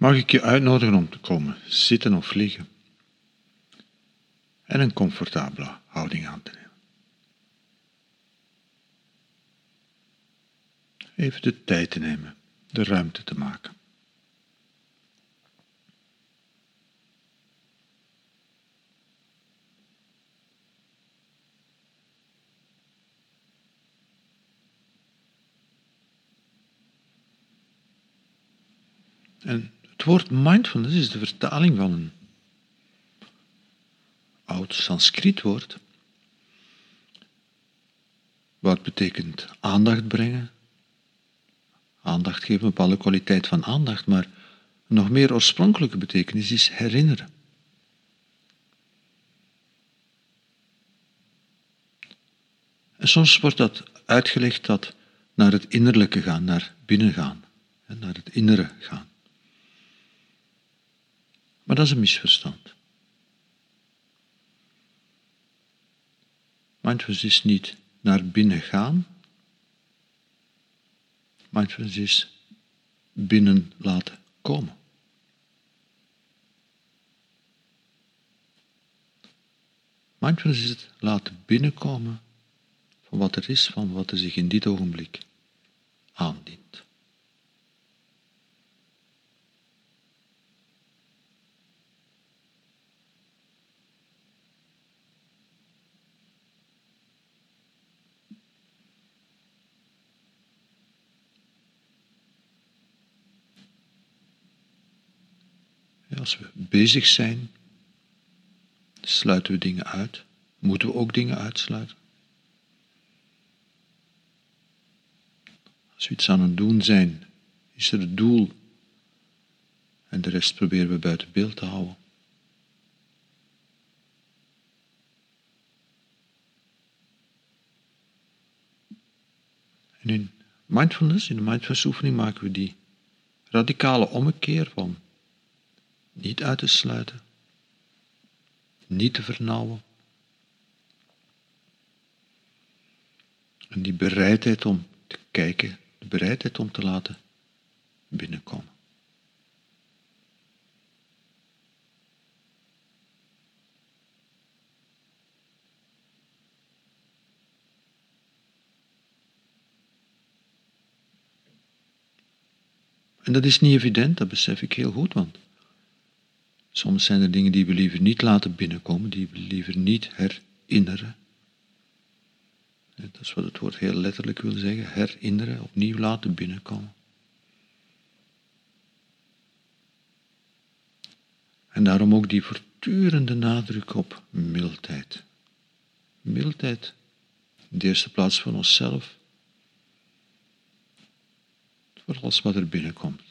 mag ik je uitnodigen om te komen zitten of liggen en een comfortabele houding aan te nemen. Even de tijd te nemen, de ruimte te maken. En het woord mindfulness is de vertaling van een oud Sanskriet woord, wat betekent aandacht brengen, aandacht geven, een bepaalde kwaliteit van aandacht, maar een nog meer oorspronkelijke betekenis is herinneren. En soms wordt dat uitgelegd dat naar het innerlijke gaan, naar binnen gaan, naar het innere gaan. Maar dat is een misverstand. Mindfulness is niet naar binnen gaan. Mindfulness is binnen laten komen. Mindfulness is het laten binnenkomen van wat er is, van wat er zich in dit ogenblik aandient. Als we bezig zijn, sluiten we dingen uit. Moeten we ook dingen uitsluiten? Als we iets aan het doen zijn, is er het doel en de rest proberen we buiten beeld te houden. En in mindfulness, in de mindfulness oefening maken we die radicale ommekeer van niet uit te sluiten, niet te vernauwen. En die bereidheid om te kijken, de bereidheid om te laten binnenkomen. En dat is niet evident, dat besef ik heel goed, want Soms zijn er dingen die we liever niet laten binnenkomen, die we liever niet herinneren. Dat is wat het woord heel letterlijk wil zeggen, herinneren, opnieuw laten binnenkomen. En daarom ook die voortdurende nadruk op mildheid. Mildheid, in de eerste plaats voor onszelf, voor alles wat er binnenkomt.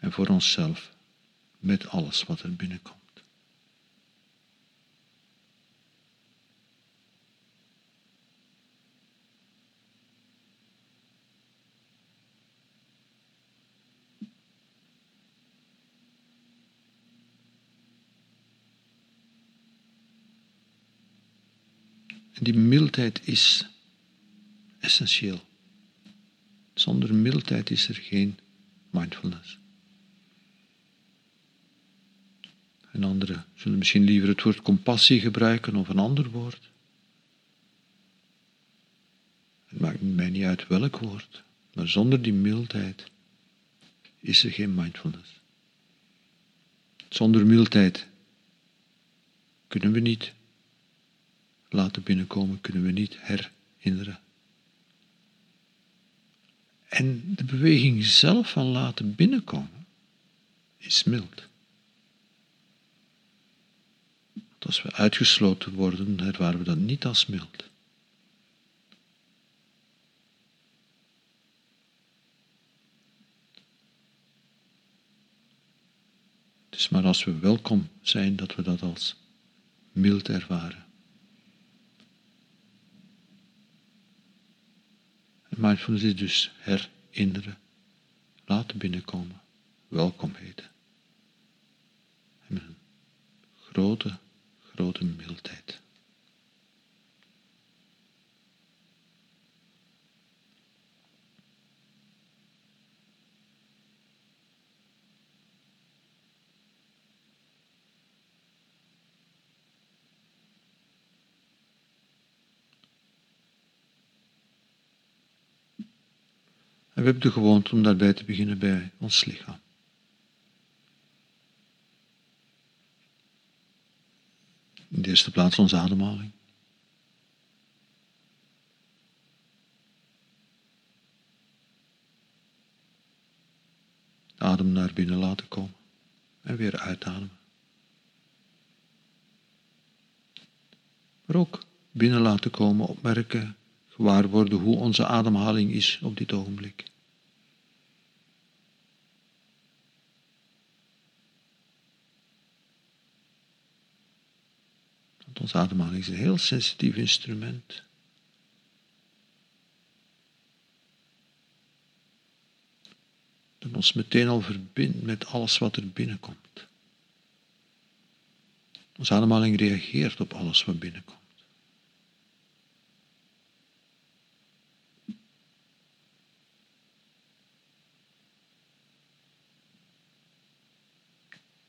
En voor onszelf met alles wat er binnenkomt. En die mildheid is essentieel. Zonder mildheid is er geen mindfulness. En anderen zullen misschien liever het woord compassie gebruiken of een ander woord. Het maakt mij niet uit welk woord, maar zonder die mildheid is er geen mindfulness. Zonder mildheid kunnen we niet laten binnenkomen, kunnen we niet herinneren. En de beweging zelf van laten binnenkomen is mild. Als we uitgesloten worden, ervaren we dat niet als mild. Het is maar als we welkom zijn dat we dat als mild ervaren. En mindfulness is dus herinneren, laten binnenkomen, welkom heten. En een grote grote mildheid. En we hebben de gewoonte om daarbij te beginnen bij ons lichaam. In de eerste plaats onze ademhaling. Adem naar binnen laten komen en weer uitademen. Maar ook binnen laten komen, opmerken, gewaar worden hoe onze ademhaling is op dit ogenblik. Onze ademhaling is een heel sensitief instrument. Dat ons meteen al verbindt met alles wat er binnenkomt. Onze ademhaling reageert op alles wat binnenkomt.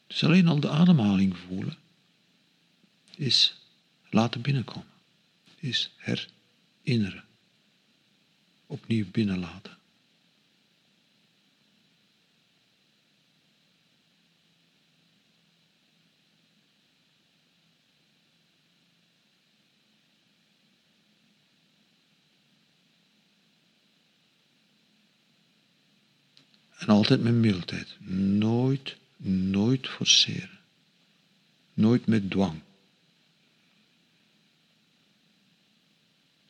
Dus alleen al de ademhaling voelen is laten binnenkomen, is herinneren, opnieuw binnenlaten. En altijd met mildheid. Nooit, nooit forceren. Nooit met dwang.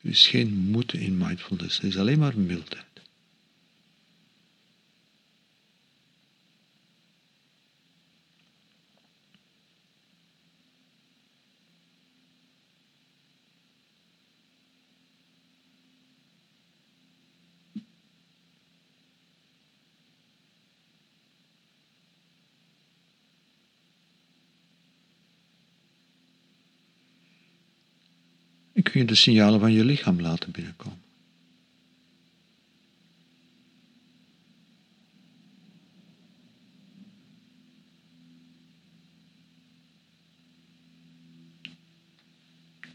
Er is geen moeten in mindfulness, er is alleen maar mildheid. Kun je de signalen van je lichaam laten binnenkomen.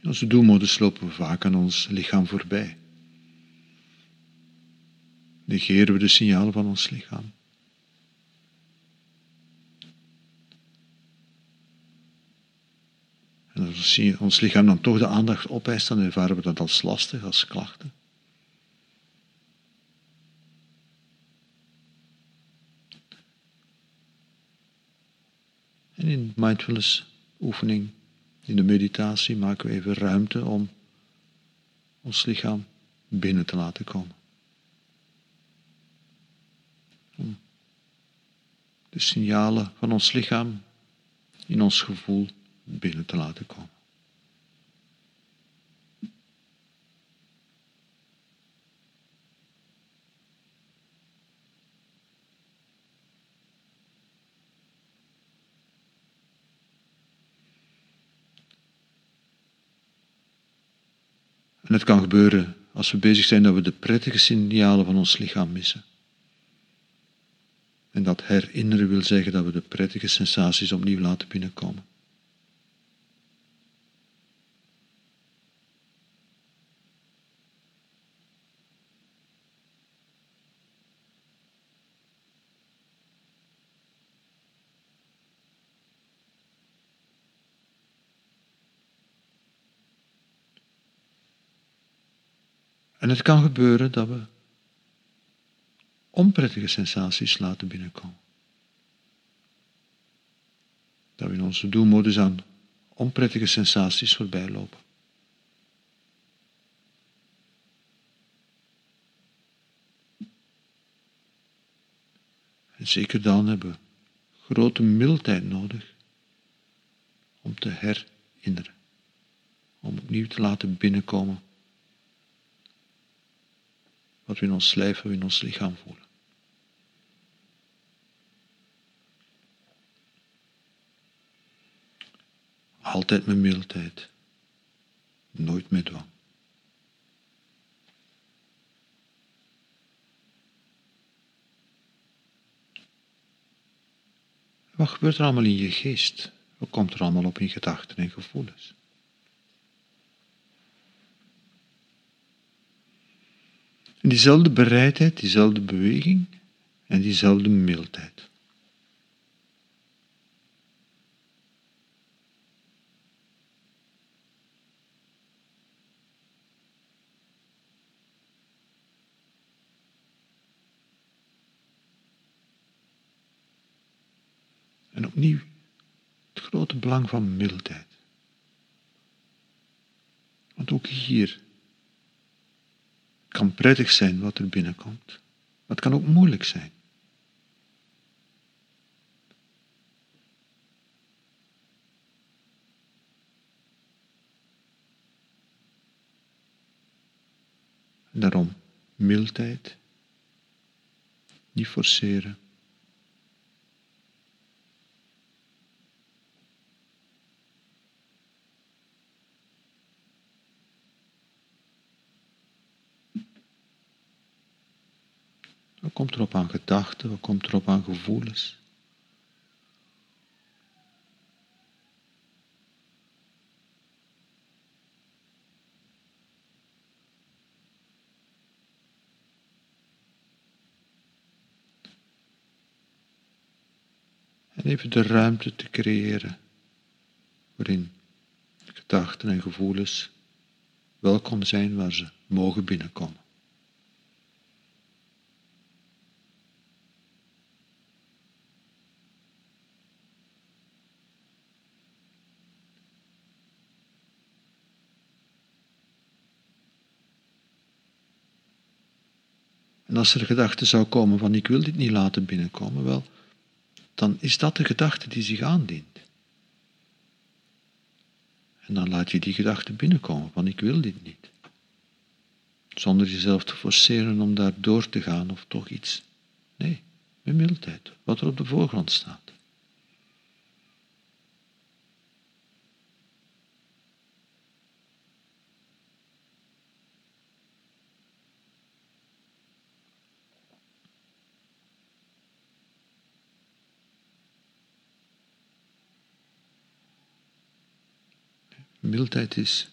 In onze doelmodus lopen we vaak aan ons lichaam voorbij. Negeren we de signalen van ons lichaam. Als ons lichaam dan toch de aandacht opeist, dan ervaren we dat als lastig, als klachten. En in mindfulness oefening, in de meditatie, maken we even ruimte om ons lichaam binnen te laten komen. Om de signalen van ons lichaam in ons gevoel binnen te laten komen. En het kan gebeuren als we bezig zijn dat we de prettige signalen van ons lichaam missen. En dat herinneren wil zeggen dat we de prettige sensaties opnieuw laten binnenkomen. En het kan gebeuren dat we onprettige sensaties laten binnenkomen. Dat we in onze doelmodus aan onprettige sensaties voorbij lopen. En zeker dan hebben we grote mildheid nodig om te herinneren, om opnieuw te laten binnenkomen wat we in ons lijf en in ons lichaam voelen. Altijd met mildheid, nooit met dwang. Wat gebeurt er allemaal in je geest? Wat komt er allemaal op in gedachten en gevoelens? En diezelfde bereidheid, diezelfde beweging en diezelfde mildheid. En opnieuw het grote belang van mildheid. Want ook hier kan prettig zijn wat er binnenkomt, maar het kan ook moeilijk zijn. Daarom mildheid, niet forceren. Komt erop aan gedachten? Wat komt erop aan gevoelens? En even de ruimte te creëren waarin gedachten en gevoelens welkom zijn waar ze mogen binnenkomen. Als er gedachte zou komen van ik wil dit niet laten binnenkomen, wel, dan is dat de gedachte die zich aandient. En dan laat je die gedachte binnenkomen van ik wil dit niet. Zonder jezelf te forceren om daar door te gaan of toch iets. Nee, met mildheid, wat er op de voorgrond staat. Mildheid is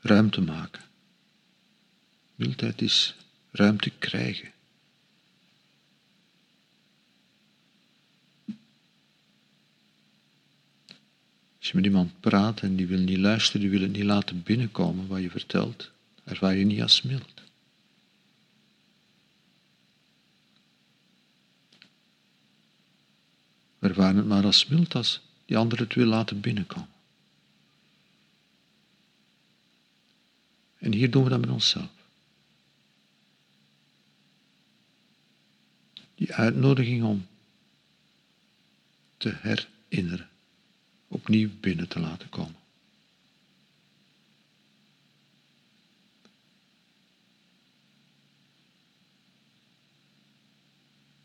ruimte maken. Mildheid is ruimte krijgen. Als je met iemand praat en die wil niet luisteren, die wil het niet laten binnenkomen wat je vertelt, ervaar je niet als mild. Ervaren het maar als mild als die ander het wil laten binnenkomen. En hier doen we dat met onszelf. Die uitnodiging om te herinneren, opnieuw binnen te laten komen.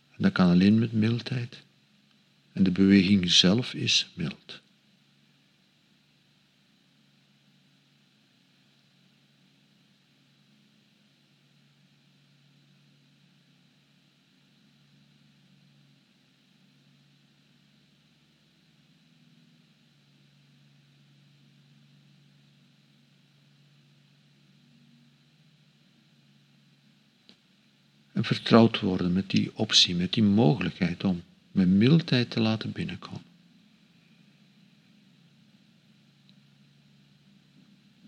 En dat kan alleen met mildheid. En de beweging zelf is mild. En vertrouwd worden met die optie, met die mogelijkheid om met mildheid te laten binnenkomen.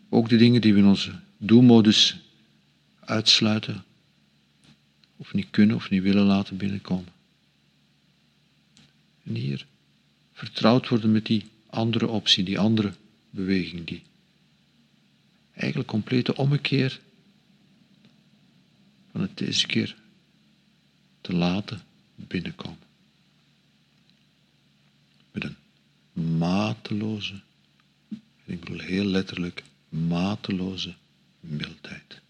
Ook de dingen die we in onze doelmodus uitsluiten, of niet kunnen of niet willen laten binnenkomen. En hier vertrouwd worden met die andere optie, die andere beweging, die eigenlijk complete ommekeer van het deze keer te laten binnenkomen. Met een mateloze, ik bedoel heel letterlijk, mateloze mildheid.